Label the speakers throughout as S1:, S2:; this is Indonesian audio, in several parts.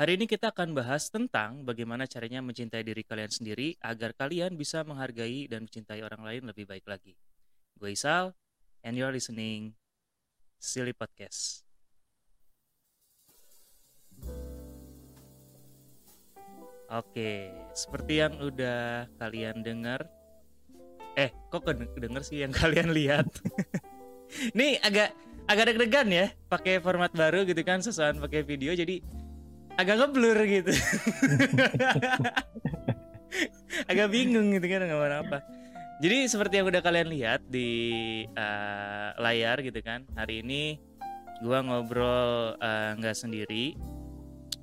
S1: Hari ini kita akan bahas tentang bagaimana caranya mencintai diri kalian sendiri agar kalian bisa menghargai dan mencintai orang lain lebih baik lagi. Gue Isal, and you're listening Silly Podcast. Oke, seperti yang udah kalian dengar, eh kok denger sih yang kalian lihat? Ini agak agak deg-degan ya, pakai format baru gitu kan, sesuatu pakai video, jadi agak ngeblur gitu. agak bingung gitu kan nggak apa. Jadi seperti yang udah kalian lihat di uh, layar gitu kan, hari ini gua ngobrol eh, nggak uh, sendiri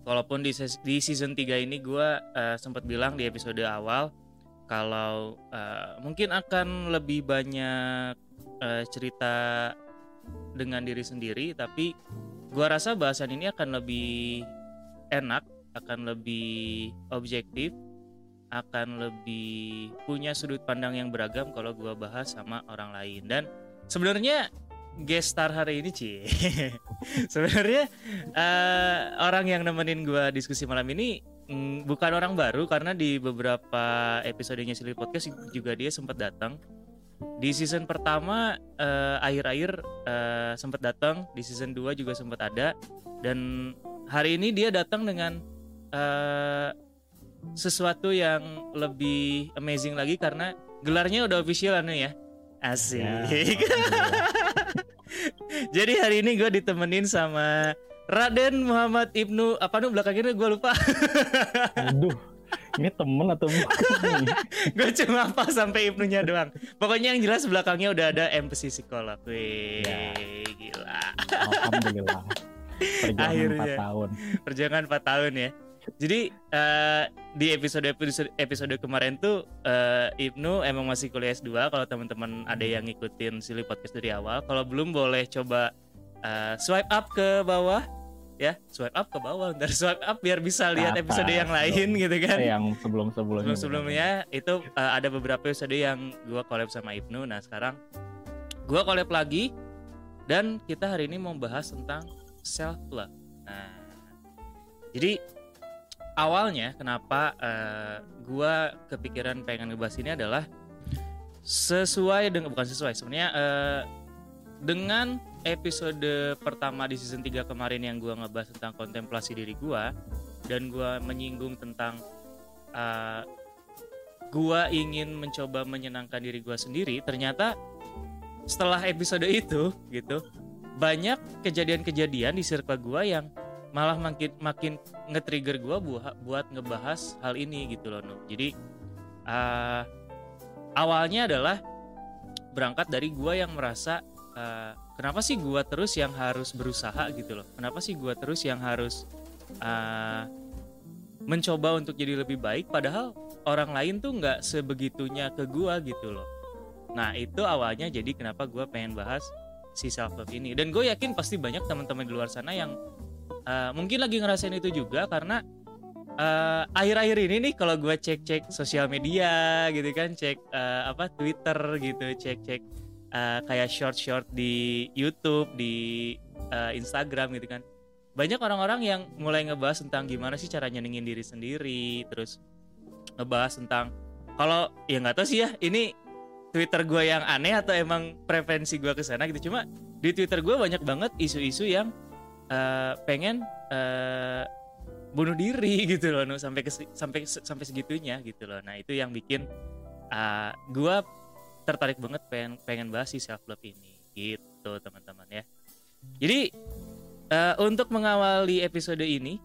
S1: walaupun di, di season 3 ini gue uh, sempat bilang di episode awal kalau uh, mungkin akan lebih banyak uh, cerita dengan diri sendiri tapi gue rasa bahasan ini akan lebih enak akan lebih objektif akan lebih punya sudut pandang yang beragam kalau gue bahas sama orang lain. Dan sebenarnya guest star hari ini Ci sebenarnya uh, orang yang nemenin gue diskusi malam ini mm, bukan orang baru karena di beberapa episodenya Silly Podcast juga dia sempat datang. Di season pertama uh, akhir-akhir uh, sempat datang di season 2 juga sempat ada dan hari ini dia datang dengan uh, sesuatu yang lebih amazing lagi karena gelarnya udah official anu ya asik ya, Jadi hari ini gue ditemenin sama Raden Muhammad Ibnu apa nih belakangnya gue lupa.
S2: Aduh, ini temen atau bukan?
S1: gue cuma apa sampai Ibnunya doang. Pokoknya yang jelas belakangnya udah ada empati psikolog. Wih, ya. gila.
S2: Alhamdulillah. Perjalanan Akhirnya. 4 tahun.
S1: Perjalanan 4 tahun ya. Jadi uh, di episode episode episode kemarin tuh uh, Ibnu emang masih kuliah S2 kalau teman-teman ada yang ngikutin Silly Podcast dari awal. Kalau belum boleh coba uh, swipe up ke bawah ya, swipe up ke bawah, dan swipe up biar bisa lihat Apa? episode yang lain gitu kan.
S2: Yang sebelum-sebelumnya.
S1: Sebelum-sebelumnya itu uh, ada beberapa episode yang gua collab sama Ibnu. Nah, sekarang gua collab lagi dan kita hari ini mau bahas tentang self love. Nah, jadi awalnya kenapa uh, gua kepikiran pengen ngebahas ini adalah sesuai dengan bukan sesuai sebenarnya uh, dengan episode pertama di season 3 kemarin yang gua ngebahas tentang kontemplasi diri gua dan gua menyinggung tentang uh, gua ingin mencoba menyenangkan diri gua sendiri ternyata setelah episode itu gitu banyak kejadian-kejadian di circle gua yang malah makin makin nge-trigger gue buat buat ngebahas hal ini gitu loh Nuh. Jadi uh, awalnya adalah berangkat dari gue yang merasa uh, kenapa sih gue terus yang harus berusaha gitu loh. Kenapa sih gue terus yang harus uh, mencoba untuk jadi lebih baik padahal orang lain tuh nggak sebegitunya ke gue gitu loh. Nah itu awalnya jadi kenapa gue pengen bahas si self love ini. Dan gue yakin pasti banyak teman-teman di luar sana yang uh, mungkin lagi ngerasain itu juga karena uh, akhir-akhir ini nih kalau gue cek-cek sosial media gitu kan cek uh, apa Twitter gitu cek-cek uh, kayak short-short di YouTube di uh, Instagram gitu kan. Banyak orang-orang yang mulai ngebahas tentang gimana sih cara nyenengin diri sendiri terus ngebahas tentang kalau ya nggak tahu sih ya ini Twitter gue yang aneh atau emang preferensi gue ke sana gitu. Cuma di Twitter gue banyak banget isu-isu yang uh, pengen uh, bunuh diri gitu loh no, sampai ke, sampai sampai segitunya gitu loh. Nah itu yang bikin uh, gua tertarik banget pengen pengen bahas si self love ini gitu teman-teman ya. Jadi uh, untuk mengawali episode ini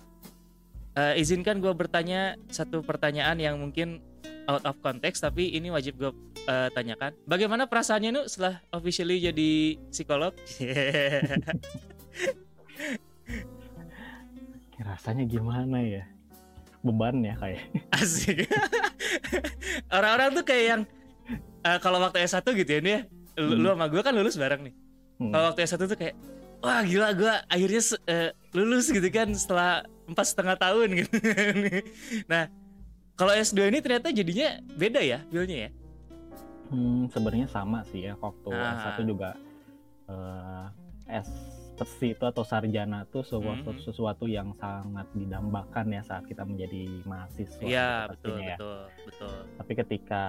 S1: uh, izinkan gue bertanya satu pertanyaan yang mungkin out of context tapi ini wajib gue uh, tanyakan. Bagaimana perasaannya nu setelah officially jadi psikolog?
S2: Rasanya gimana ya? Beban ya kayak
S1: asik. Orang-orang tuh kayak yang uh, kalau waktu S1 gitu ya nih ya lu, hmm. lu sama gue kan lulus bareng nih. Hmm. kalau waktu S1 tuh kayak wah gila gue akhirnya uh, lulus gitu kan setelah empat setengah tahun gitu nah kalau S2 ini ternyata jadinya beda ya feelnya ya
S2: hmm, sebenarnya sama sih ya waktu ah. S1 juga uh, S profesi itu atau sarjana itu sesuatu,
S1: Mhm.
S2: sesuatu yang sangat didambakan ya saat kita menjadi mahasiswa.
S1: Iya,
S2: gitu
S1: betul,
S2: ya.
S1: betul, betul.
S2: Tapi ketika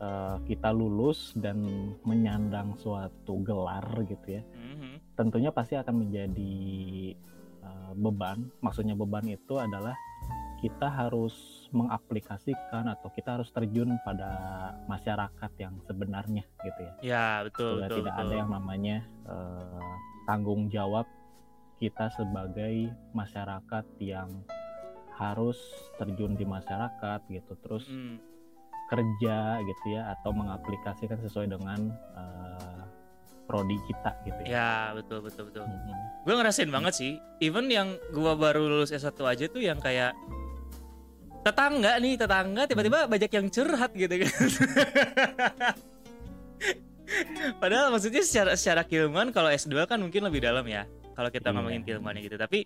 S2: eh, kita lulus dan menyandang suatu gelar gitu ya,
S1: Mhm.
S2: tentunya pasti akan menjadi eh, beban. Maksudnya beban itu adalah kita harus mengaplikasikan atau kita harus terjun pada masyarakat yang sebenarnya gitu ya.
S1: Ya, betul,
S2: Sudah
S1: betul,
S2: tidak
S1: betul.
S2: ada yang namanya eh, tanggung jawab kita sebagai masyarakat yang harus terjun di masyarakat gitu terus
S1: Mm.
S2: kerja gitu ya atau mengaplikasikan sesuai dengan eh, prodi kita gitu ya.
S1: Ya, betul, betul, betul.
S2: Mhm.
S1: Gue ngerasain banget sih. Even yang gua baru lulus S1 aja tuh yang kayak tetangga nih, tetangga tiba-tiba banyak yang curhat gitu kan. Padahal maksudnya secara secara keilmuan kalau S2 kan mungkin lebih dalam ya. Kalau kita
S2: Iya.
S1: ngomongin keilmuannya gitu. Tapi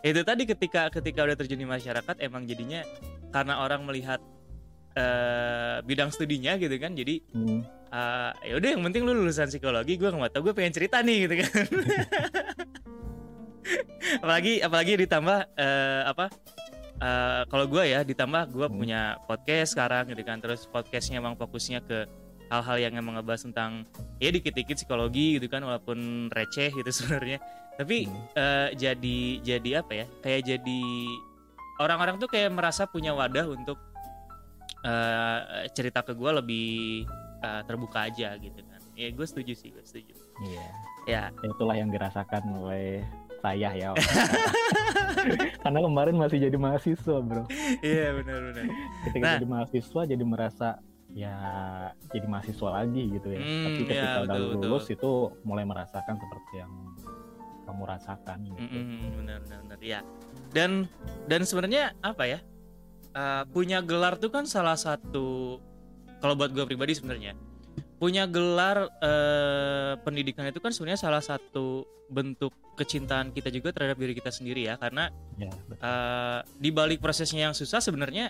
S1: itu tadi ketika ketika udah terjun di masyarakat emang jadinya karena orang melihat eh, bidang studinya gitu kan. Jadi
S2: Hmm.
S1: eh, ya udah yang penting lu lulusan psikologi gue nggak tahu gue pengen cerita nih gitu kan apalagi apalagi ditambah eh, apa eh, kalau gue ya ditambah gue
S2: Hmm.
S1: punya podcast sekarang gitu kan terus podcastnya emang fokusnya ke hal-hal yang emang ngebahas tentang ya dikit-dikit psikologi gitu kan walaupun receh gitu sebenarnya tapi
S2: Hmm.
S1: eh, jadi jadi apa ya kayak jadi orang-orang tuh kayak merasa punya wadah untuk eh, cerita ke gue lebih eh, terbuka aja gitu kan ya gue setuju sih gue setuju
S2: Iya.
S1: ya
S2: Itulah yang dirasakan oleh saya ya. Karena kemarin masih jadi mahasiswa, Bro.
S1: iya benar-benar
S2: Ketika
S1: Nah.
S2: jadi mahasiswa jadi merasa ya jadi mahasiswa lagi gitu ya.
S1: Hmm,
S2: Tapi ketika
S1: iya,
S2: udah
S1: betul,
S2: lulus itu mulai merasakan seperti yang kamu rasakan gitu.
S1: benar benar ya dan dan sebenarnya apa ya eh, punya gelar tuh kan salah satu kalau buat gue pribadi sebenarnya punya gelar eh, pendidikan itu kan sebenarnya salah satu bentuk kecintaan kita juga terhadap diri kita sendiri ya karena
S2: Ya, betul.
S1: eh, di balik prosesnya yang susah sebenarnya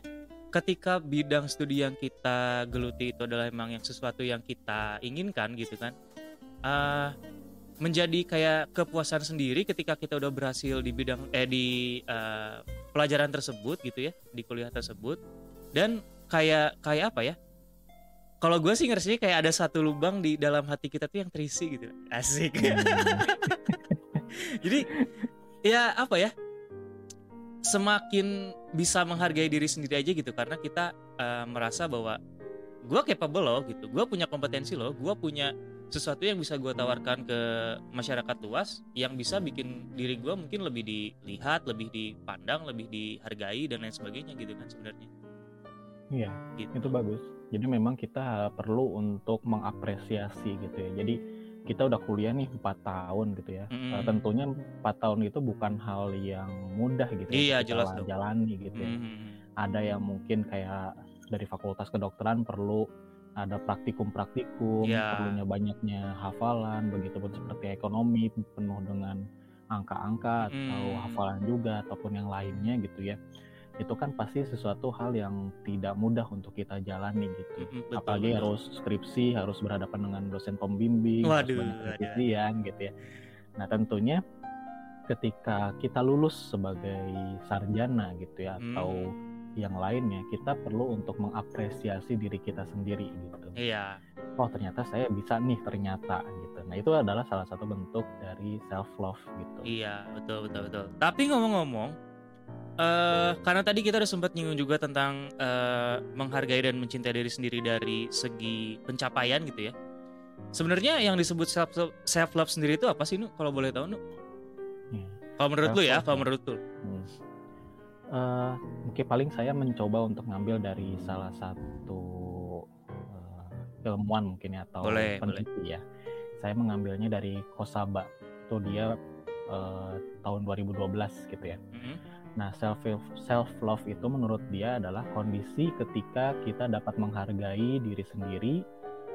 S1: ketika bidang studi yang kita geluti itu adalah emang yang sesuatu yang kita inginkan gitu kan eh, menjadi kayak kepuasan sendiri ketika kita udah berhasil di bidang eh di eh, pelajaran tersebut gitu ya di kuliah tersebut dan kayak kayak apa ya kalau gue sih ngerasanya kayak ada satu lubang di dalam hati kita tuh yang terisi gitu. Asik. Jadi ya apa ya? Semakin bisa menghargai diri sendiri aja gitu karena kita eh, merasa bahwa gue capable loh gitu. Gue punya kompetensi loh. Gue punya sesuatu yang bisa gue tawarkan ke masyarakat luas yang bisa bikin diri gue mungkin lebih dilihat lebih dipandang lebih dihargai dan lain sebagainya gitu kan sebenarnya.
S2: Iya,
S1: gitu.
S2: itu bagus. Jadi memang kita perlu untuk mengapresiasi gitu ya. Jadi kita udah kuliah nih 4 tahun gitu ya. Eh, tentunya 4 tahun itu bukan hal yang mudah gitu
S1: Iya,
S2: ya. kita
S1: jelas dong.
S2: jalani gitu ya.
S1: Mhm.
S2: Ada yang mungkin kayak dari fakultas kedokteran perlu ada praktikum-praktikum,
S1: Iya.
S2: perlunya banyaknya hafalan, begitupun seperti ekonomi penuh dengan angka-angka atau
S1: Mm.
S2: hafalan juga ataupun yang lainnya gitu ya. Itu kan pasti sesuatu hal yang tidak mudah untuk kita jalani gitu.
S1: Betul,
S2: Apalagi
S1: betul.
S2: harus skripsi, harus berhadapan dengan dosen pembimbing,
S1: Waduh,
S2: harus banyak gitu ya. Nah tentunya ketika kita lulus sebagai sarjana gitu ya atau
S1: Hmm.
S2: yang lainnya, kita perlu untuk mengapresiasi diri kita sendiri gitu.
S1: iya
S2: Oh ternyata saya bisa nih ternyata gitu. Nah itu adalah salah satu bentuk dari self love gitu.
S1: Iya, betul betul betul. Tapi ngomong-ngomong, eh karena tadi kita udah sempat nyinggung juga tentang eh, menghargai dan mencintai diri sendiri dari segi pencapaian gitu ya. Sebenarnya yang disebut self self love sendiri itu apa sih nu? Kalau boleh tahu nu?
S2: Ya.
S1: Kalau menurut lu ya, kalau
S2: ya.
S1: menurut lu.
S2: Hmm. Eh, mungkin paling saya mencoba untuk ngambil dari salah satu eh, ilmuwan mungkin ya atau
S1: Boleh,
S2: peneliti ya. Saya mengambilnya dari Kosaba. Itu dia eh, tahun 2012 gitu ya.
S1: Mhm.
S2: Nah, self self love itu menurut dia adalah kondisi ketika kita dapat menghargai diri sendiri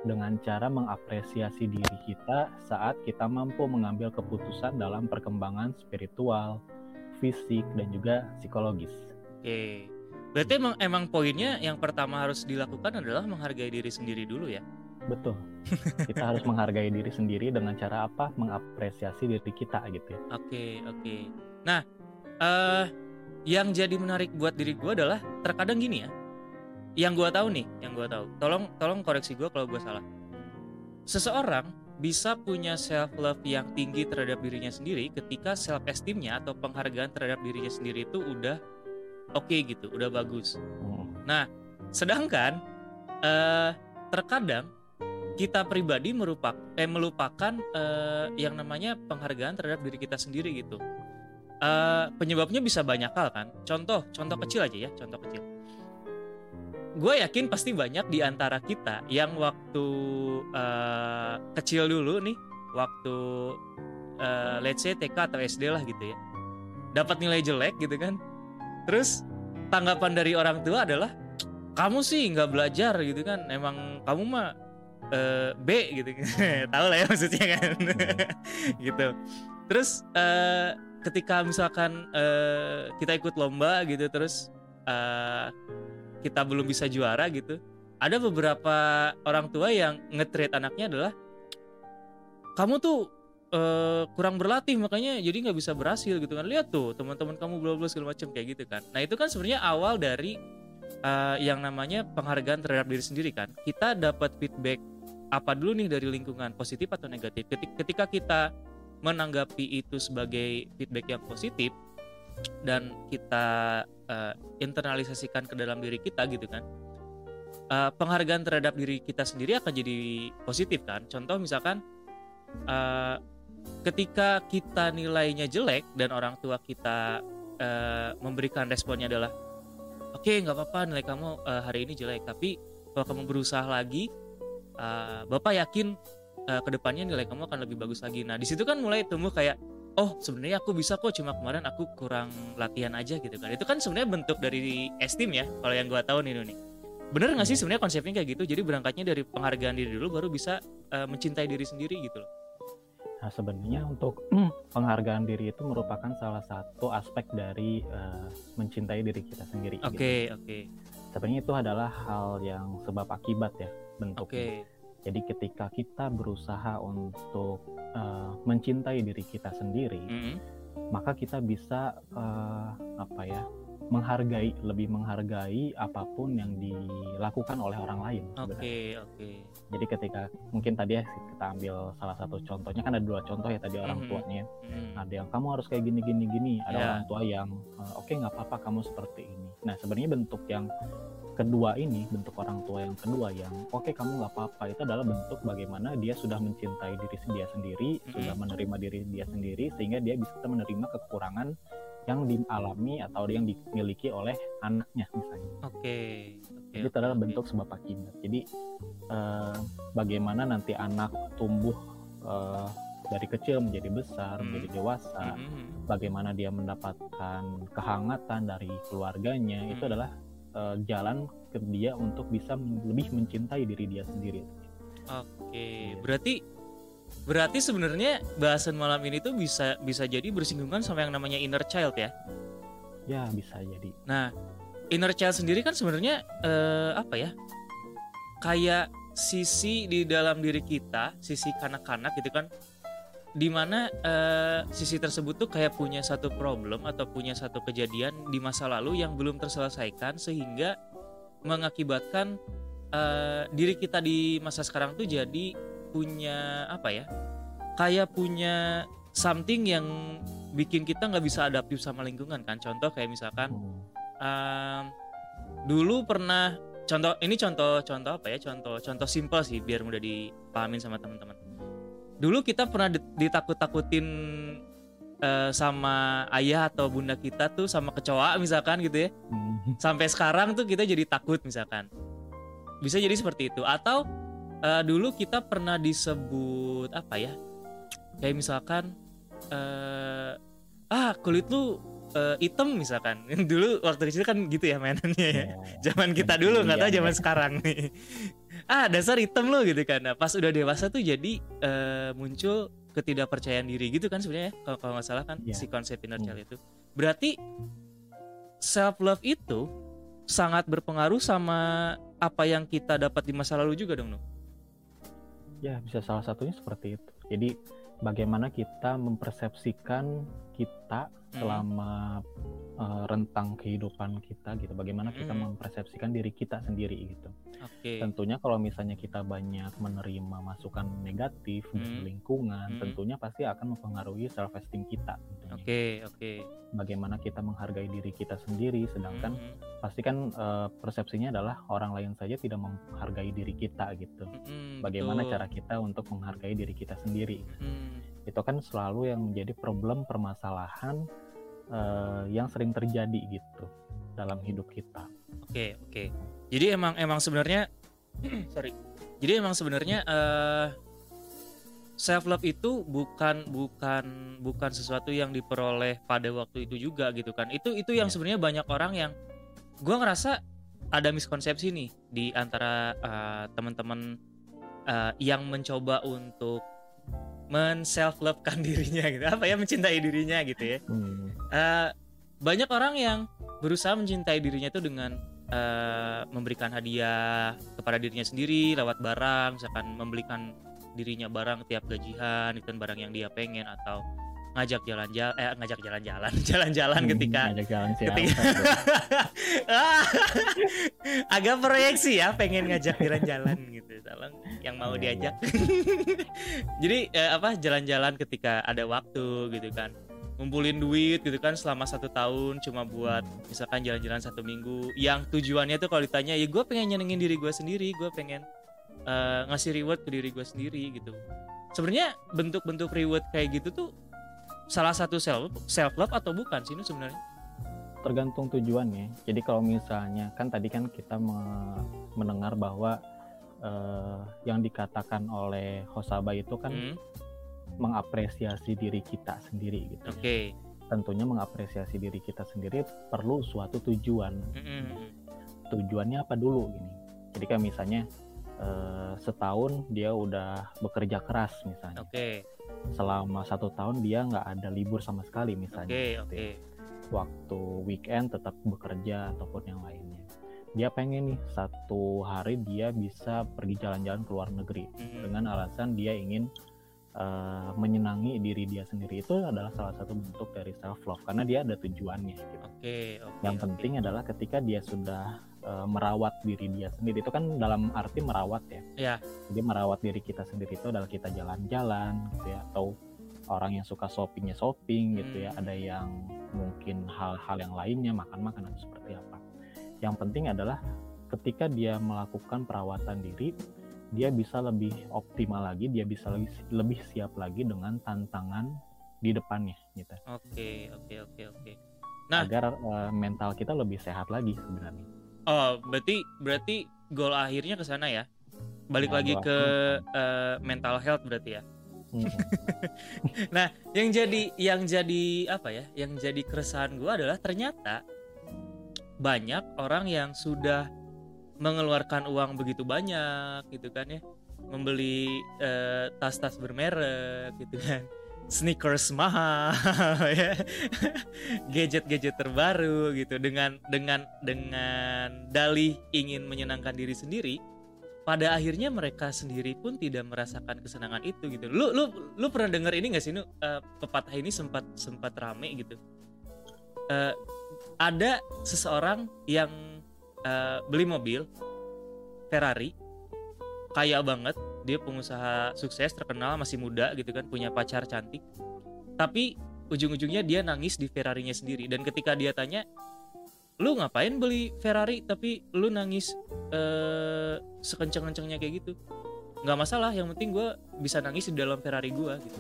S2: dengan cara mengapresiasi diri kita saat kita mampu mengambil keputusan dalam perkembangan spiritual, fisik dan juga psikologis.
S1: Oke. Berarti emang emang poinnya yang pertama harus dilakukan adalah menghargai diri sendiri dulu ya.
S2: betul kita harus menghargai diri sendiri dengan cara apa mengapresiasi diri kita gitu ya
S1: oke oke nah eh yang jadi menarik buat diri gue adalah terkadang gini ya. Yang gue tahu nih yang gue tahu. Tolong tolong koreksi gue kalau gue salah. Seseorang bisa punya self love yang tinggi terhadap dirinya sendiri ketika self esteemnya atau penghargaan terhadap dirinya sendiri itu udah oke okay gitu udah bagus.
S2: Hmm.
S1: nah sedangkan eh terkadang kita pribadi merupak eh melupakan eh, yang namanya penghargaan terhadap diri kita sendiri gitu Eh penyebabnya bisa banyak hal kan? Contoh contoh kecil aja ya contoh kecil. Gue yakin pasti banyak di antara kita yang waktu eh, kecil dulu nih waktu eh, let's say TK atau SD lah gitu ya dapat nilai jelek gitu kan. Terus tanggapan dari orang tua adalah kamu sih nggak belajar gitu kan emang kamu mah eh, B gitu. Tahu lah ya maksudnya kan. Gitu. Terus eh, ketika misalkan eh, kita ikut lomba gitu terus eh, kita belum bisa juara gitu ada beberapa orang tua yang nge-treat anaknya adalah kamu tuh eh, kurang berlatih makanya jadi nggak bisa berhasil gitu kan. Lihat tuh teman-teman kamu bla bla segala macam kayak gitu kan. Nah itu kan sebenarnya awal dari eh, yang namanya penghargaan terhadap diri sendiri kan. Kita dapat feedback apa dulu nih dari lingkungan positif atau negatif? Ketik- ketika kita menanggapi itu sebagai feedback yang positif dan kita eh, internalisasikan ke dalam diri kita gitu kan eh, penghargaan terhadap diri kita sendiri akan jadi positif kan. Contoh misalkan eh, ketika kita nilainya jelek dan orang tua kita eh, memberikan responnya adalah oke nggak apa-apa nilai kamu eh, hari ini jelek tapi kalau kamu berusaha lagi eh, bapak yakin eh, ke depannya nilai kamu akan lebih bagus lagi. Nah di situ kan mulai tumbuh kayak oh sebenarnya aku bisa kok cuma kemarin aku kurang latihan aja gitu kan. Itu kan sebenarnya bentuk dari esteem ya kalau yang gua tahu nih Nuni bener nggak sih sebenarnya konsepnya kayak gitu? Jadi berangkatnya dari penghargaan diri dulu baru bisa eh, mencintai diri sendiri gitu loh.
S2: Nah, sebenarnya untuk penghargaan diri itu merupakan salah satu aspek dari eh, mencintai diri kita sendiri.
S1: oke
S2: gitu.
S1: oke
S2: Sebenarnya itu adalah hal yang sebab akibat ya
S1: oke.
S2: bentuknya. Jadi ketika kita berusaha untuk eh, mencintai diri kita sendiri,
S1: Mm-mm.
S2: maka kita bisa eh, apa ya menghargai lebih menghargai apa pun yang dilakukan oleh orang lain.
S1: oke oke
S2: Jadi ketika mungkin tadi ya kita ambil salah satu contohnya kan ada dua contoh ya tadi orang
S1: Mhm.
S2: tuanya.
S1: Mm.
S2: Ada yang kamu harus kayak gini gini gini. Ada
S1: Ya.
S2: orang tua yang "Eh, oke nggak apa-apa kamu seperti ini. Nah sebenarnya bentuk yang kedua ini bentuk orang tua yang kedua yang oke kamu nggak apa-apa itu adalah bentuk bagaimana dia sudah mencintai diri dia sendiri
S1: Mhm.
S2: sudah menerima diri dia sendiri sehingga dia bisa menerima kekurangan yang dialami atau yang dimiliki oleh anaknya misalnya
S1: oke oke
S2: jadi itu adalah bentuk sebab akibat jadi eh, bagaimana nanti anak tumbuh eh, dari kecil menjadi besar
S1: Hmm.
S2: menjadi dewasa
S1: Mm-mm.
S2: bagaimana dia mendapatkan kehangatan dari keluarganya itu
S1: Hmm.
S2: adalah eh, jalan ke dia untuk bisa lebih mencintai diri dia sendiri.
S1: Oke, berarti berarti sebenarnya bahasan malam ini tuh bisa bisa jadi bersinggungan sama yang namanya inner child ya.
S2: Ya bisa jadi.
S1: Nah, inner child sendiri kan sebenarnya eh, apa ya? Kayak sisi di dalam diri kita, sisi kanak-kanak gitu kan. Di mana eh, sisi tersebut tuh kayak punya satu problem atau punya satu kejadian di masa lalu yang belum terselesaikan sehingga mengakibatkan eh, diri kita di masa sekarang tuh jadi punya apa ya? Kayak punya something yang bikin kita nggak bisa adaptif sama lingkungan kan. Contoh kayak misalkan. Em, dulu pernah contoh ini contoh contoh apa ya contoh contoh simpel sih biar mudah dipahamin sama teman-teman dulu kita pernah di- ditakut-takutin eh, sama ayah atau bunda kita tuh sama kecoa misalkan gitu ya.
S2: Hmm.
S1: sampai sekarang tuh kita jadi takut misalkan. Bisa jadi seperti itu. Atau eh, dulu kita pernah disebut apa ya? Kayak misalkan eh ah kulit lu eh, hitam misalkan dulu waktu kecil kan gitu ya mainannya ya
S2: Ya.
S1: zaman kita dulu nggak tahu
S2: Iya,
S1: zaman
S2: iya.
S1: sekarang nih ah dasar hitam lo gitu kan nah, pas udah dewasa tuh jadi eh, muncul ketidakpercayaan diri gitu kan sebenarnya kalau kalau nggak salah kan
S2: Iya.
S1: si konsep inner
S2: Hmm.
S1: child itu berarti self love itu sangat berpengaruh sama apa yang kita dapat di masa lalu juga dong Nuh?
S2: Ya, bisa salah satunya seperti itu. Jadi bagaimana kita mempersepsikan kita
S1: Hmm.
S2: selama uh, rentang kehidupan kita gitu. Bagaimana kita
S1: Hmm.
S2: mempersepsikan diri kita sendiri gitu.
S1: Oke.
S2: Tentunya kalau misalnya kita banyak menerima masukan negatif dari
S1: Hmm.
S2: lingkungan,
S1: Hmm.
S2: tentunya pasti akan mempengaruhi self esteem kita.
S1: Oke, oke.
S2: Bagaimana kita menghargai diri kita sendiri, sedangkan
S1: Mm,
S2: pasti kan uh, persepsinya adalah orang lain saja tidak menghargai diri kita gitu.
S1: mm, mm,
S2: Bagaimana
S1: betul.
S2: cara kita untuk menghargai diri kita sendiri?
S1: Mm,
S2: Itu kan selalu yang menjadi problem permasalahan uh, yang sering terjadi gitu dalam hidup kita.
S1: Oke, oke. Jadi emang emang sebenarnya sorry. Jadi emang sebenarnya eh self love itu bukan bukan bukan sesuatu yang diperoleh pada waktu itu juga gitu kan. Itu itu yang
S2: Iya.
S1: sebenarnya banyak orang yang gua ngerasa ada miskonsepsi nih di antara eh, teman-teman eh, yang mencoba untuk men self lovekan dirinya gitu. Apa ya mencintai dirinya gitu ya.
S2: Hmm.
S1: Eh, banyak orang yang berusaha mencintai dirinya itu dengan eh, memberikan hadiah kepada dirinya sendiri lewat barang, misalkan membelikan dirinya barang tiap gajian, itu kan barang yang dia pengen atau ngajak jalan-jalan, eh ngajak jalan-jalan, jalan-jalan
S2: Hmm,
S1: ketika
S2: ngajak jalan siapa
S1: ketika agak proyeksi ya pengen ngajak jalan-jalan gitu tolong yang mau
S2: Iya,
S1: diajak. Jadi eh, apa jalan-jalan ketika ada waktu gitu kan. Ngumpulin duit gitu kan selama satu tahun cuma buat misalkan jalan-jalan satu minggu. Yang tujuannya tuh kalau ditanya ya gue pengen nyenengin diri gue sendiri gue pengen eh, ngasih reward ke diri gue sendiri gitu. Sebenarnya bentuk-bentuk reward kayak gitu tuh salah satu self self love atau bukan sih Nu sebenarnya
S2: tergantung tujuannya. Jadi kalau misalnya kan tadi kan kita me- mendengar bahwa eh, yang dikatakan oleh Hosaba itu kan
S1: Hmm,
S2: mengapresiasi diri kita sendiri gitu. ya.
S1: oke
S2: Tentunya mengapresiasi diri kita sendiri perlu suatu tujuan.
S1: Mm-mm.
S2: Tujuannya apa dulu gini. Jadi kan misalnya eh, setahun dia udah bekerja keras misalnya.
S1: Oke,
S2: Selama satu tahun dia nggak ada libur sama sekali
S1: oke,
S2: misalnya. gitu ya.
S1: oke.
S2: waktu weekend tetap bekerja ataupun yang lainnya. Dia pengen nih satu hari dia bisa pergi jalan-jalan ke luar negeri
S1: Mm-mm.
S2: dengan alasan dia ingin uh, menyenangi diri dia sendiri itu adalah salah satu bentuk dari self love karena dia ada tujuannya. Gitu.
S1: Oke, oke.
S2: Yang
S1: oke.
S2: penting adalah ketika dia sudah uh, merawat diri dia sendiri itu kan dalam arti merawat ya.
S1: Ya.
S2: Jadi merawat diri kita sendiri itu adalah kita jalan-jalan gitu ya atau orang yang suka shoppingnya shopping gitu ya
S1: Hmm.
S2: ada yang mungkin hal-hal yang lainnya makan-makan atau seperti apa yang penting adalah ketika dia melakukan perawatan diri dia bisa lebih optimal lagi dia bisa lebih, lebih siap lagi dengan tantangan di depannya gitu
S1: Oke, oke, oke, oke. Nah.
S2: agar eh, mental kita lebih sehat lagi sebenarnya
S1: Oh, berarti berarti goal akhirnya ke sana ya. Balik
S2: Ya,
S1: lagi ke eh, mental health berarti ya.
S2: Hmm.
S1: Yang jadi yang jadi apa ya? Yang jadi keresahan gua adalah ternyata banyak orang yang sudah mengeluarkan uang begitu banyak gitu kan ya. Membeli eh, tas-tas bermerek gitu kan. Sneakers mahal ya. Gadget-gadget terbaru gitu dengan dengan dengan dalih ingin menyenangkan diri sendiri pada akhirnya mereka sendiri pun tidak merasakan kesenangan itu gitu. Lu lu lu pernah denger ini gak sih nu Eh, pepatah ini sempat sempat rame gitu. Eh, ada seseorang yang eh, beli mobil Ferrari kaya banget, dia pengusaha sukses terkenal masih muda gitu kan, punya pacar cantik. Tapi ujung-ujungnya dia nangis di Ferrarinya sendiri. Dan ketika dia tanya lu ngapain beli Ferrari? Tapi lu nangis eh sekenceng-kencengnya kayak gitu. Nggak masalah yang penting gue bisa nangis di dalam Ferrari gue gitu.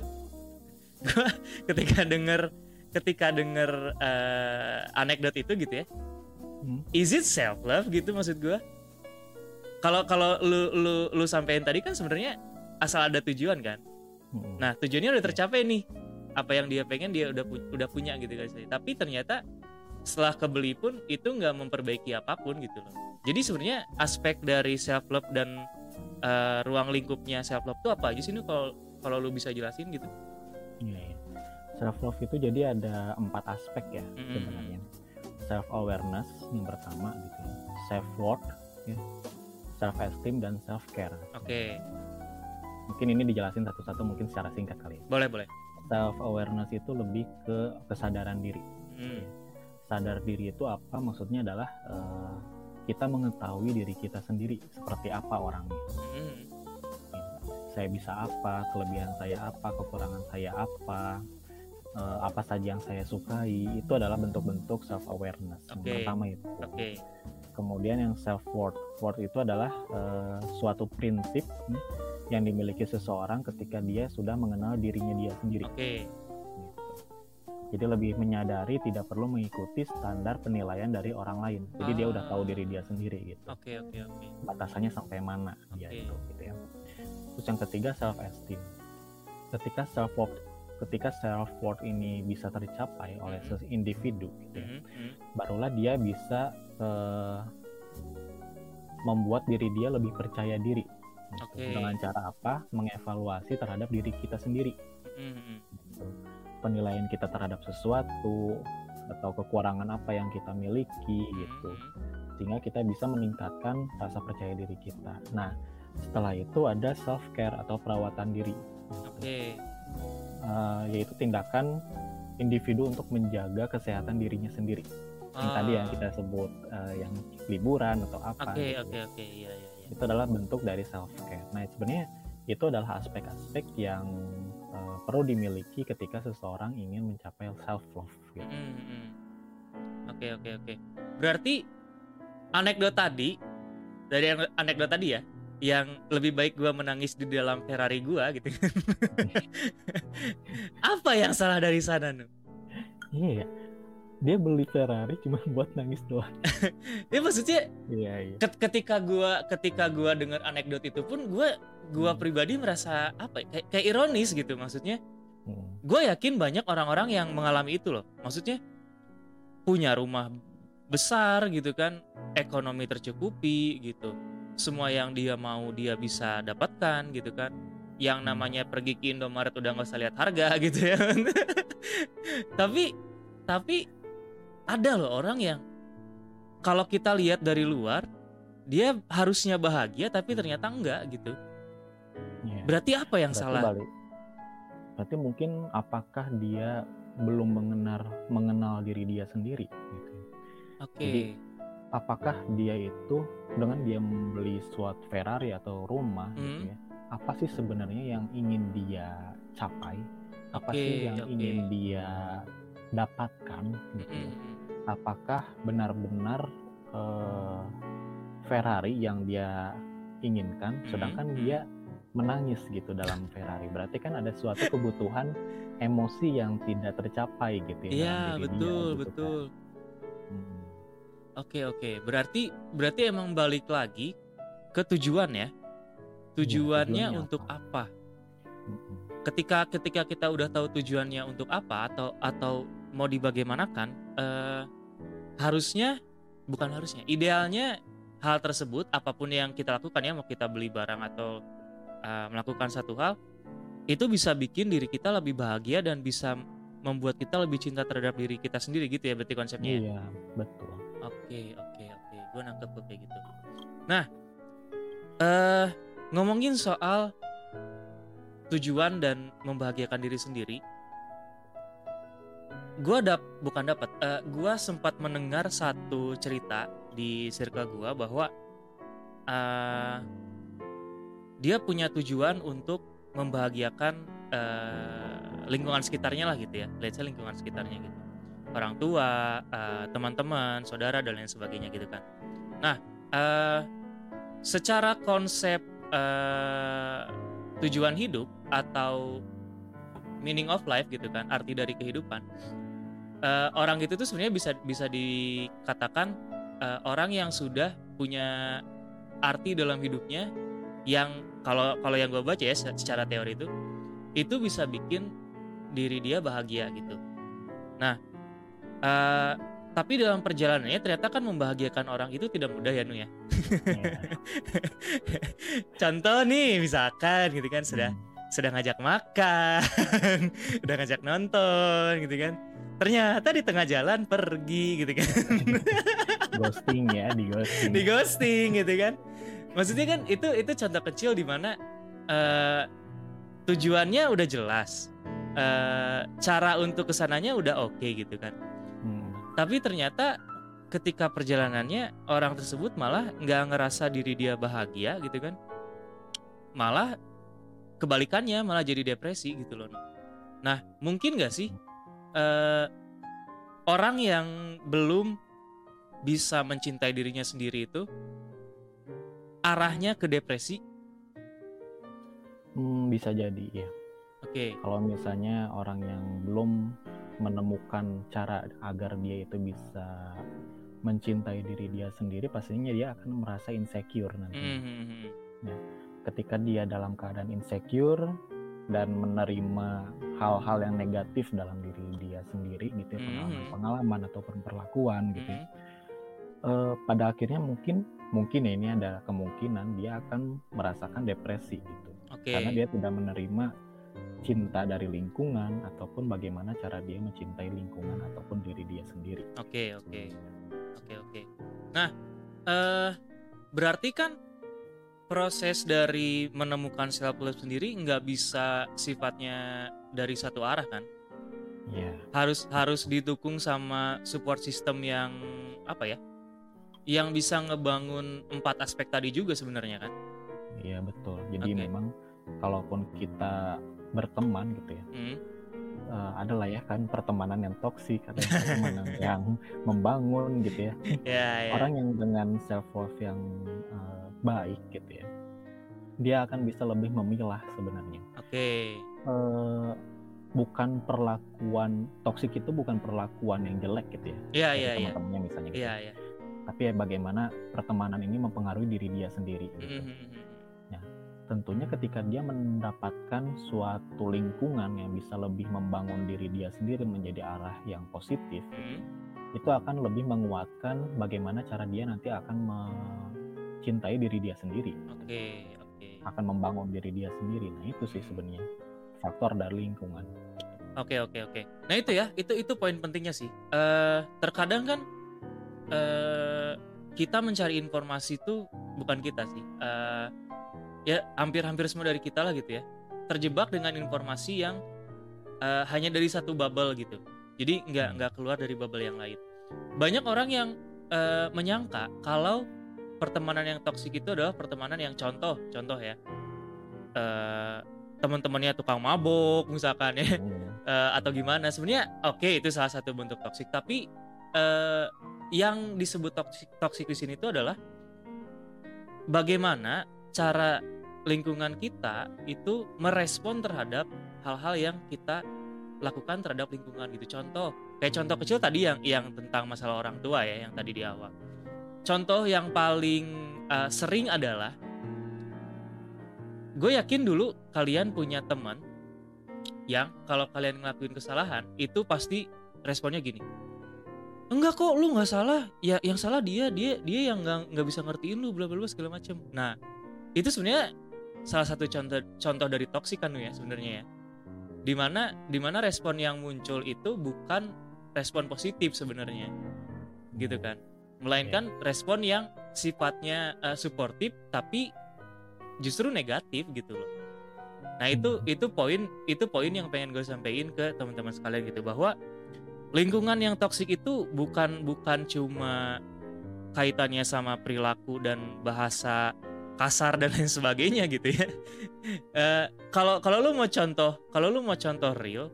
S1: Gue ketika denger ketika denger eh, anekdot itu gitu ya.
S2: Hmm.
S1: is it self love gitu maksud gue kalau kalau lu lu lu sampein tadi kan sebenarnya asal ada tujuan kan
S2: Hmm.
S1: Nah tujuannya udah tercapai nih apa yang dia pengen dia udah pu- udah punya gitu guys. Tapi ternyata setelah kebeli pun itu nggak memperbaiki apa pun gitu loh. Jadi sebenarnya aspek dari self love dan eh, ruang lingkupnya self love itu apa aja sih nu kalau kalau lu bisa jelasin gitu?
S2: Iya, iya. Self love itu jadi ada empat aspek ya
S1: Mm-mm.
S2: sebenarnya. Self awareness yang pertama gitu. Self worth, ya. Self esteem dan self care.
S1: Oke.
S2: mungkin ini dijelasin satu-satu mungkin secara singkat kali. ya.
S1: Boleh, boleh.
S2: Self awareness itu lebih ke kesadaran diri.
S1: Hmm.
S2: Sadar diri itu apa? Maksudnya adalah eh, kita mengetahui diri kita sendiri seperti apa orangnya.
S1: Hmm.
S2: Saya bisa apa, kelebihan saya apa, kekurangan saya apa, eh, apa saja yang saya sukai. Itu adalah bentuk-bentuk self awareness. Yang
S1: Oke.
S2: pertama itu.
S1: Oke.
S2: Kemudian yang self worth, worth itu adalah eh, suatu prinsip nih, yang dimiliki seseorang ketika dia sudah mengenal dirinya dia sendiri.
S1: Oke.
S2: gitu. Jadi lebih menyadari tidak perlu mengikuti standar penilaian dari orang lain. Jadi dia udah tahu
S1: Ah.
S2: diri dia sendiri gitu.
S1: Oke, oke, oke.
S2: Batasannya sampai mana dia
S1: Oke.
S2: itu gitu ya. Terus yang ketiga self esteem. Ketika self worth ketika self worth ini bisa tercapai oleh ses individu gitu ya,
S1: Hmm, hmm.
S2: barulah dia bisa eh, membuat diri dia lebih percaya diri. gitu.
S1: Oke.
S2: Dengan cara apa? Mengevaluasi terhadap diri kita sendiri.
S1: Hmm, hmm.
S2: gitu. penilaian kita terhadap sesuatu atau kekurangan apa yang kita miliki gitu
S1: Hmm,
S2: sehingga kita bisa meningkatkan rasa percaya diri kita nah setelah itu ada self care atau perawatan diri
S1: Oke.
S2: Eh, yaitu tindakan individu untuk menjaga kesehatan dirinya sendiri yang tadi yang
S1: Ah,
S2: kita sebut eh, yang liburan atau apa
S1: Oke,
S2: gitu.
S1: oke, oke. Iya, iya, iya.
S2: itu adalah bentuk dari self care nah sebenarnya itu adalah aspek-aspek yang eh, perlu dimiliki ketika seseorang ingin mencapai self love gitu.
S1: Hmm, hmm, hmm. Oke, oke, oke. Berarti anekdot tadi dari ane- anekdot tadi ya, yang lebih baik gua menangis di dalam Ferrari gua gitu. Apa yang salah dari sana nu?
S2: Iya, ya. Dia beli Ferrari cuma buat nangis doang.
S1: Ya maksudnya
S2: Iya, iya.
S1: ket- ketika gua ketika gua dengar anekdot itu pun gua gua
S2: Hmm.
S1: pribadi merasa apa ya, kayak, kayak ironis gitu maksudnya.
S2: Hmm.
S1: gue yakin banyak orang-orang yang mengalami itu loh maksudnya punya rumah besar gitu kan ekonomi tercukupi gitu semua yang dia mau dia bisa dapatkan gitu kan yang namanya pergi ke Indomaret udah nggak usah lihat harga gitu ya tapi tapi ada loh orang yang kalau kita lihat dari luar dia harusnya bahagia tapi ternyata enggak gitu
S2: Iya.
S1: berarti apa yang
S2: Berarti
S1: salah
S2: balik. Berarti mungkin apakah dia belum mengenal mengenal diri dia sendiri gitu. ya.
S1: oke
S2: Jadi, Apakah dia itu dengan dia membeli suatu Ferrari atau rumah gitu
S1: Hmm.
S2: ya. Apa sih sebenarnya yang ingin dia capai? Apa
S1: Oke,
S2: sih yang
S1: oke.
S2: ingin dia dapatkan gitu. ya. Apakah benar-benar eh, Ferrari yang dia inginkan,
S1: Hmm,
S2: sedangkan
S1: hmm.
S2: dia menangis gitu dalam Ferrari. Berarti kan ada suatu kebutuhan emosi yang tidak tercapai gitu ya.
S1: Iya
S2: diri dia,
S1: betul
S2: gitu kan.
S1: betul.
S2: Hmm.
S1: Oke oke. Berarti berarti emang balik lagi ke tujuan ya. Tujuannya
S2: tujuannya
S1: untuk
S2: apa?
S1: apa?
S2: Mm-mm.
S1: Ketika ketika kita udah tahu tujuannya untuk apa atau atau mau dibagaimanakan, eh, harusnya bukan harusnya, idealnya hal tersebut apa pun yang kita lakukan ya mau kita beli barang atau eh, melakukan satu hal itu bisa bikin diri kita lebih bahagia dan bisa membuat kita lebih cinta terhadap diri kita sendiri gitu ya berarti konsepnya. ya?
S2: Iya, betul.
S1: Oke, oke, oke. Gue nangkep kok kayak gitu. Nah, eh ngomongin soal tujuan dan membahagiakan diri sendiri, gue dap bukan dapat. eh gue sempat mendengar satu cerita di circle gue bahwa eh dia punya tujuan untuk membahagiakan eh, lingkungan sekitarnya lah gitu ya. Let's say lingkungan sekitarnya gitu orang tua, eh, teman-teman, saudara dan lain sebagainya gitu kan. Nah, eh, secara konsep eh, tujuan hidup atau meaning of life gitu kan, arti dari kehidupan, eh, orang itu tuh sebenarnya bisa bisa dikatakan eh, orang yang sudah punya arti dalam hidupnya yang kalau kalau yang gue baca ya secara teori itu itu bisa bikin diri dia bahagia gitu. Nah, Eh, tapi dalam perjalanannya ternyata kan membahagiakan orang itu tidak mudah ya Nu ya.
S2: Iya.
S1: Contoh nih misalkan gitu kan sudah
S2: Hmm.
S1: sudah ngajak makan, udah ngajak nonton gitu kan. Ternyata di tengah jalan pergi gitu kan.
S2: ghosting ya, di ghosting.
S1: di ghosting gitu kan. Maksudnya kan itu itu contoh kecil di mana eh tujuannya udah jelas uh, cara untuk ke sananya udah oke okay, gitu kan hmm. tapi ternyata ketika perjalanannya orang tersebut malah nggak ngerasa diri dia bahagia gitu kan malah kebalikannya malah jadi depresi gitu loh nah mungkin nggak sih uh, orang yang belum bisa mencintai dirinya sendiri itu arahnya ke depresi
S2: Hmm, bisa jadi ya.
S1: Oke. Okay.
S2: Kalau misalnya orang yang belum menemukan cara agar dia itu bisa mencintai diri dia sendiri, pastinya dia akan merasa insecure nanti. Mm -hmm. ya, ketika dia dalam keadaan insecure dan menerima hal-hal yang negatif dalam diri dia sendiri, gitu, ya, pengalaman-pengalaman mm -hmm. ataupun perlakuan, gitu. -hmm. uh, pada akhirnya mungkin mungkin ya ini ada kemungkinan dia akan merasakan depresi gitu okay. karena dia tidak menerima cinta dari lingkungan ataupun bagaimana cara dia mencintai lingkungan ataupun diri dia sendiri.
S1: Oke okay, oke okay. oke okay, oke. Okay. Nah uh, berarti kan proses dari menemukan self love sendiri nggak bisa sifatnya dari satu arah kan?
S2: Yeah.
S1: Harus harus didukung sama support system yang apa ya? Yang bisa ngebangun empat aspek tadi juga sebenarnya kan?
S2: Iya betul. Jadi okay. memang kalaupun kita berteman gitu ya hmm. uh, adalah ya kan pertemanan yang toksik atau pertemanan yang membangun gitu ya
S1: yeah, yeah.
S2: orang yang dengan self love yang uh, baik gitu ya dia akan bisa lebih memilah sebenarnya
S1: oke okay.
S2: uh, bukan perlakuan toksik itu bukan perlakuan yang jelek gitu ya
S1: yeah, yeah, iya.
S2: teman-temannya misalnya gitu
S1: yeah, yeah.
S2: tapi ya bagaimana pertemanan ini mempengaruhi diri dia sendiri gitu. mm -hmm tentunya ketika dia mendapatkan suatu lingkungan yang bisa lebih membangun diri dia sendiri menjadi arah yang positif, hmm. itu akan lebih menguatkan bagaimana cara dia nanti akan mencintai diri dia sendiri.
S1: Oke, okay. Okay.
S2: Akan membangun diri dia sendiri. Nah itu sih sebenarnya faktor dari lingkungan.
S1: Oke, okay, oke, okay, oke. Okay. Nah itu ya, itu itu poin pentingnya sih. Uh, terkadang kan uh, kita mencari informasi itu bukan kita sih. Uh, ya hampir-hampir semua dari kita lah gitu ya terjebak dengan informasi yang uh, hanya dari satu bubble gitu jadi nggak hmm. nggak keluar dari bubble yang lain banyak orang yang uh, menyangka kalau pertemanan yang toksik itu adalah pertemanan yang contoh contoh ya uh, teman-temannya tukang mabuk misalkan ya uh, atau gimana sebenarnya oke okay, itu salah satu bentuk toksik tapi uh, yang disebut toksik toksik di sini itu adalah bagaimana cara lingkungan kita itu merespon terhadap hal-hal yang kita lakukan terhadap lingkungan gitu. Contoh, kayak contoh kecil tadi yang yang tentang masalah orang tua ya yang tadi di awal. Contoh yang paling uh, sering adalah gue yakin dulu kalian punya teman yang kalau kalian ngelakuin kesalahan itu pasti responnya gini. Enggak kok lu nggak salah. Ya yang salah dia dia dia yang nggak nggak bisa ngertiin lu bla bla bla segala macem. Nah itu sebenarnya salah satu contoh contoh dari toksik kan ya sebenarnya ya. Di mana di mana respon yang muncul itu bukan respon positif sebenarnya. Gitu kan. Melainkan yeah. respon yang sifatnya uh, suportif tapi justru negatif gitu loh nah itu hmm. itu poin itu poin yang pengen gue sampaikan ke teman-teman sekalian gitu bahwa lingkungan yang toksik itu bukan bukan cuma kaitannya sama perilaku dan bahasa kasar dan lain sebagainya gitu ya. Uh, kalau kalau lu mau contoh, kalau lu mau contoh real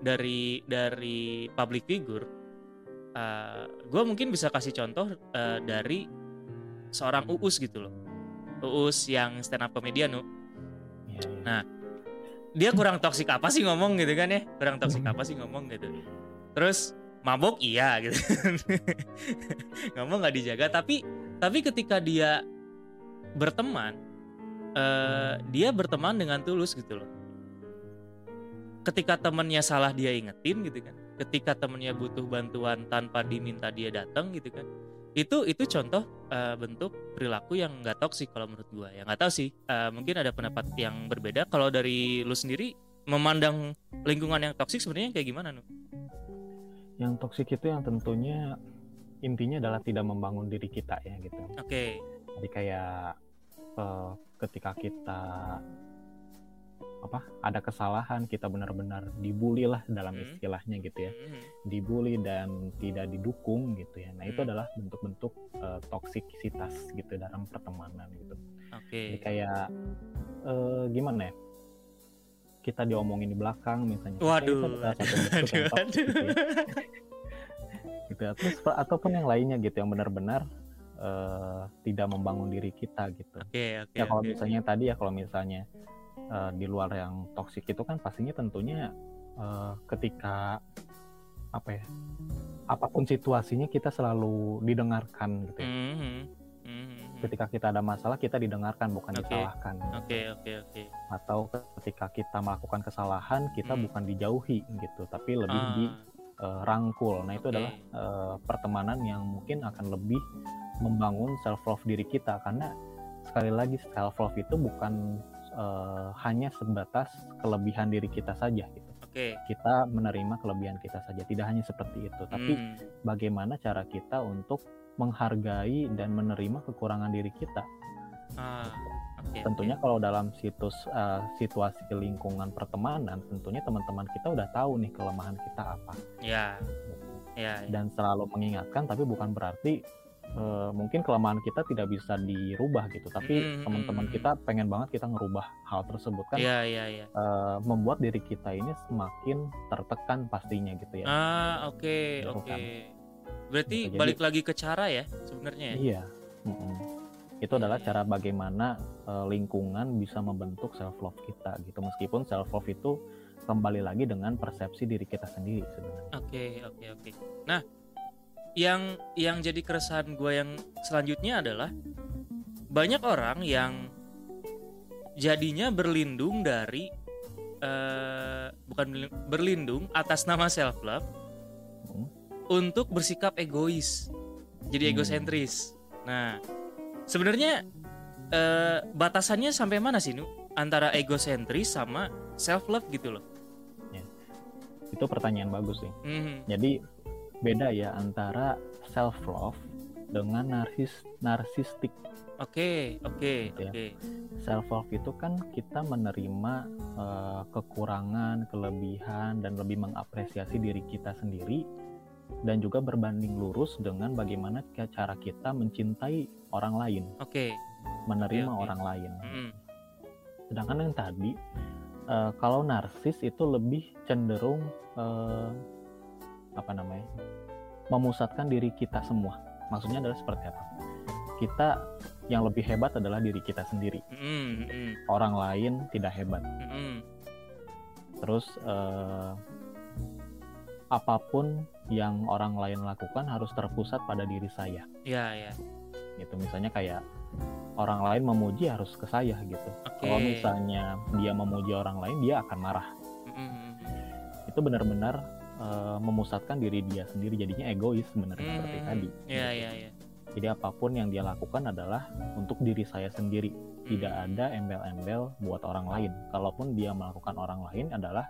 S1: dari dari public figure, uh, eh, gue mungkin bisa kasih contoh uh, dari seorang uus gitu loh, uus yang stand up comedian nu. Iya, iya. Nah, dia kurang toksik apa sih ngomong gitu kan ya? Kurang toksik apa sih ngomong gitu. Terus mabok iya gitu. ngomong nggak dijaga tapi tapi ketika dia berteman uh, dia berteman dengan tulus gitu loh ketika temennya salah dia ingetin gitu kan ketika temennya butuh bantuan tanpa diminta dia datang gitu kan itu itu contoh uh, bentuk perilaku yang nggak toksik kalau menurut gua ya nggak tahu sih uh, mungkin ada pendapat yang berbeda kalau dari lu sendiri memandang lingkungan yang toksik sebenarnya kayak gimana nu?
S2: Yang toksik itu yang tentunya intinya adalah tidak membangun diri kita ya gitu.
S1: Oke. Okay
S2: jadi kayak uh, ketika kita apa ada kesalahan kita benar-benar dibully lah dalam
S1: Hmm.
S2: istilahnya gitu ya
S1: Mhm.
S2: dibully dan tidak didukung gitu ya nah itu
S1: Hmm.
S2: adalah bentuk-bentuk eh, toksisitas gitu dalam pertemanan gitu
S1: Oke.
S2: jadi kayak eh, gimana ya kita diomongin di belakang misalnya itu
S1: Waduh.
S2: toksik gitu ya.
S1: aduh.
S2: gitu ya. Terus ataupun yang lainnya gitu yang benar-benar eh, tidak membangun diri kita gitu.
S1: Oke, oke,
S2: ya kalau
S1: oke.
S2: misalnya tadi ya kalau misalnya eh, di luar yang toksik itu kan pastinya tentunya eh, ketika apa ya apa pun situasinya kita selalu didengarkan gitu ya.
S1: Mhm. Mhm.
S2: Ketika kita ada masalah kita didengarkan bukan
S1: Oke.
S2: disalahkan.
S1: Oke, oke, oke.
S2: Atau ketika kita melakukan kesalahan kita
S1: Hmm.
S2: bukan dijauhi gitu tapi lebih
S1: Ah,
S2: dirangkul. Nah itu
S1: Oke.
S2: adalah eh, pertemanan yang mungkin akan lebih membangun self love diri kita karena sekali lagi self love itu bukan eh, hanya sebatas kelebihan diri kita saja gitu.
S1: Oke.
S2: Kita menerima kelebihan kita saja, tidak hanya seperti itu, tapi
S1: Hmm.
S2: bagaimana cara kita untuk menghargai dan menerima kekurangan diri kita.
S1: Ah, oke.
S2: Tentunya kalau dalam situs eh, situasi lingkungan pertemanan, tentunya teman-teman kita udah tahu nih kelemahan kita apa.
S1: Ya, ya, ya.
S2: dan selalu mengingatkan tapi bukan berarti eh, mungkin kelemahan kita tidak bisa dirubah gitu tapi
S1: Mm,
S2: teman-teman
S1: mm,
S2: kita pengen banget kita ngerubah hal tersebut kan
S1: Ya, ya, ya.
S2: eh, membuat diri kita ini semakin tertekan pastinya gitu ya
S1: Ah, oke,
S2: Gitu
S1: oke.
S2: kan.
S1: Berarti
S2: Gitu, jadi-
S1: balik lagi ke cara ya sebenarnya ya.
S2: iya Mm-mm. itu
S1: Iya,
S2: adalah
S1: iya.
S2: cara bagaimana eh, lingkungan bisa membentuk self love kita gitu meskipun self love itu kembali lagi dengan persepsi diri kita sendiri sebenarnya
S1: Oke, oke, oke. Nah, yang yang jadi keresahan gue yang selanjutnya adalah banyak orang yang jadinya berlindung dari eh, bukan berlin- berlindung atas nama self love
S2: Hmm.
S1: untuk bersikap egois, jadi
S2: Hmm.
S1: egosentris. Nah, sebenarnya eh, batasannya sampai mana sih nu antara egosentris sama self love gitu loh?
S2: itu pertanyaan bagus sih
S1: Mhm.
S2: Jadi beda ya antara self love dengan narsis narsistik.
S1: Oke, oke,
S2: Gitu ya.
S1: oke.
S2: Self love itu kan kita menerima eh, kekurangan, kelebihan dan lebih mengapresiasi diri kita sendiri dan juga berbanding lurus dengan bagaimana cara kita mencintai orang lain,
S1: Oke.
S2: menerima
S1: oke.
S2: orang lain.
S1: Mm-mm.
S2: Sedangkan yang tadi eh, kalau narsis itu lebih cenderung eh, apa namanya memusatkan diri kita semua. Maksudnya adalah seperti apa? Kita yang lebih hebat adalah diri kita sendiri.
S1: Mm-mm, mm-mm,
S2: Orang lain tidak hebat.
S1: mm-mm.
S2: Terus eh, apa pun yang orang lain lakukan harus terpusat pada diri saya.
S1: Ya, ya.
S2: Gitu misalnya kayak orang lain memuji harus ke saya gitu.
S1: Oke.
S2: Kalau misalnya dia memuji orang lain dia akan marah.
S1: Mm-mm.
S2: itu benar-benar eh, memusatkan diri dia sendiri jadinya egois sebenarnya seperti
S1: Mm,
S2: tadi
S1: Ya,
S2: gitu.
S1: ya, ya.
S2: jadi apa pun yang dia lakukan adalah untuk diri saya sendiri tidak
S1: Mm.
S2: ada embel-embel buat orang lain kalaupun dia melakukan orang lain adalah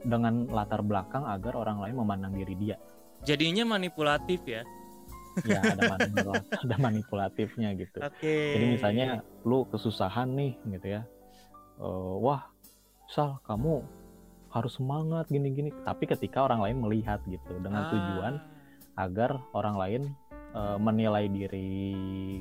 S2: dengan latar belakang agar orang lain memandang diri dia
S1: Jadinya manipulatif ya.
S2: ya ada manipula- ada manipulatifnya gitu
S1: Oke.
S2: jadi misalnya lu kesusahan nih gitu ya Eh, wah sal kamu harus semangat gini-gini tapi ketika orang lain melihat gitu dengan
S1: Ah.
S2: tujuan agar orang lain eh, menilai diri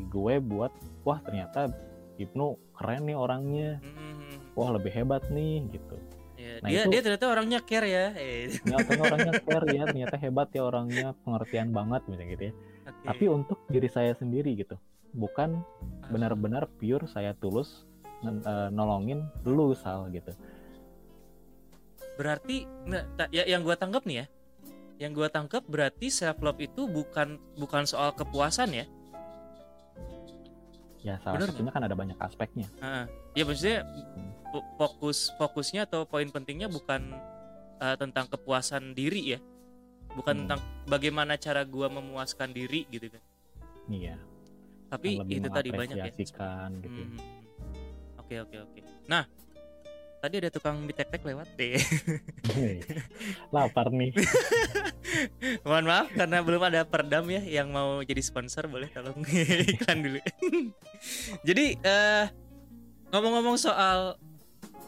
S2: gue buat wah ternyata Ibnu keren nih orangnya
S1: Mm-mm.
S2: wah lebih hebat nih gitu
S1: Ya,
S2: Nah,
S1: dia
S2: itu-
S1: dia ternyata orangnya care ya. Eh,
S2: ternyata orangnya care ya ternyata hebat ya orangnya pengertian banget misalnya gitu ya
S1: oke.
S2: tapi untuk diri saya sendiri gitu bukan
S1: Ah.
S2: benar-benar pure saya tulus eh, nolongin lu sal gitu
S1: berarti nah, ya, yang gua tangkap nih ya. Yang gua tangkap berarti self love itu bukan bukan soal kepuasan ya.
S2: ya salah
S1: Bener
S2: satunya kan ada banyak aspeknya
S1: Ah, ya maksudnya fo- fokus fokusnya atau poin pentingnya bukan eh, tentang kepuasan diri ya. Bukan
S2: Hmm.
S1: tentang bagaimana cara gua memuaskan diri gitu kan.
S2: iya
S1: Tapi itu tadi banyak ya.
S2: gitu
S1: Hmm. Oke oke oke. Nah, tadi ada tukang mie tek-tek lewat deh.
S2: Lapar nih
S1: Mohon maaf karena belum ada perdam ya yang mau jadi sponsor boleh tolong iklan dulu. jadi eh ngomong-ngomong soal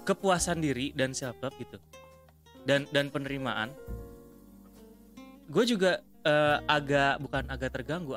S1: kepuasan diri dan self love gitu dan dan penerimaan gue juga eh, agak bukan agak terganggu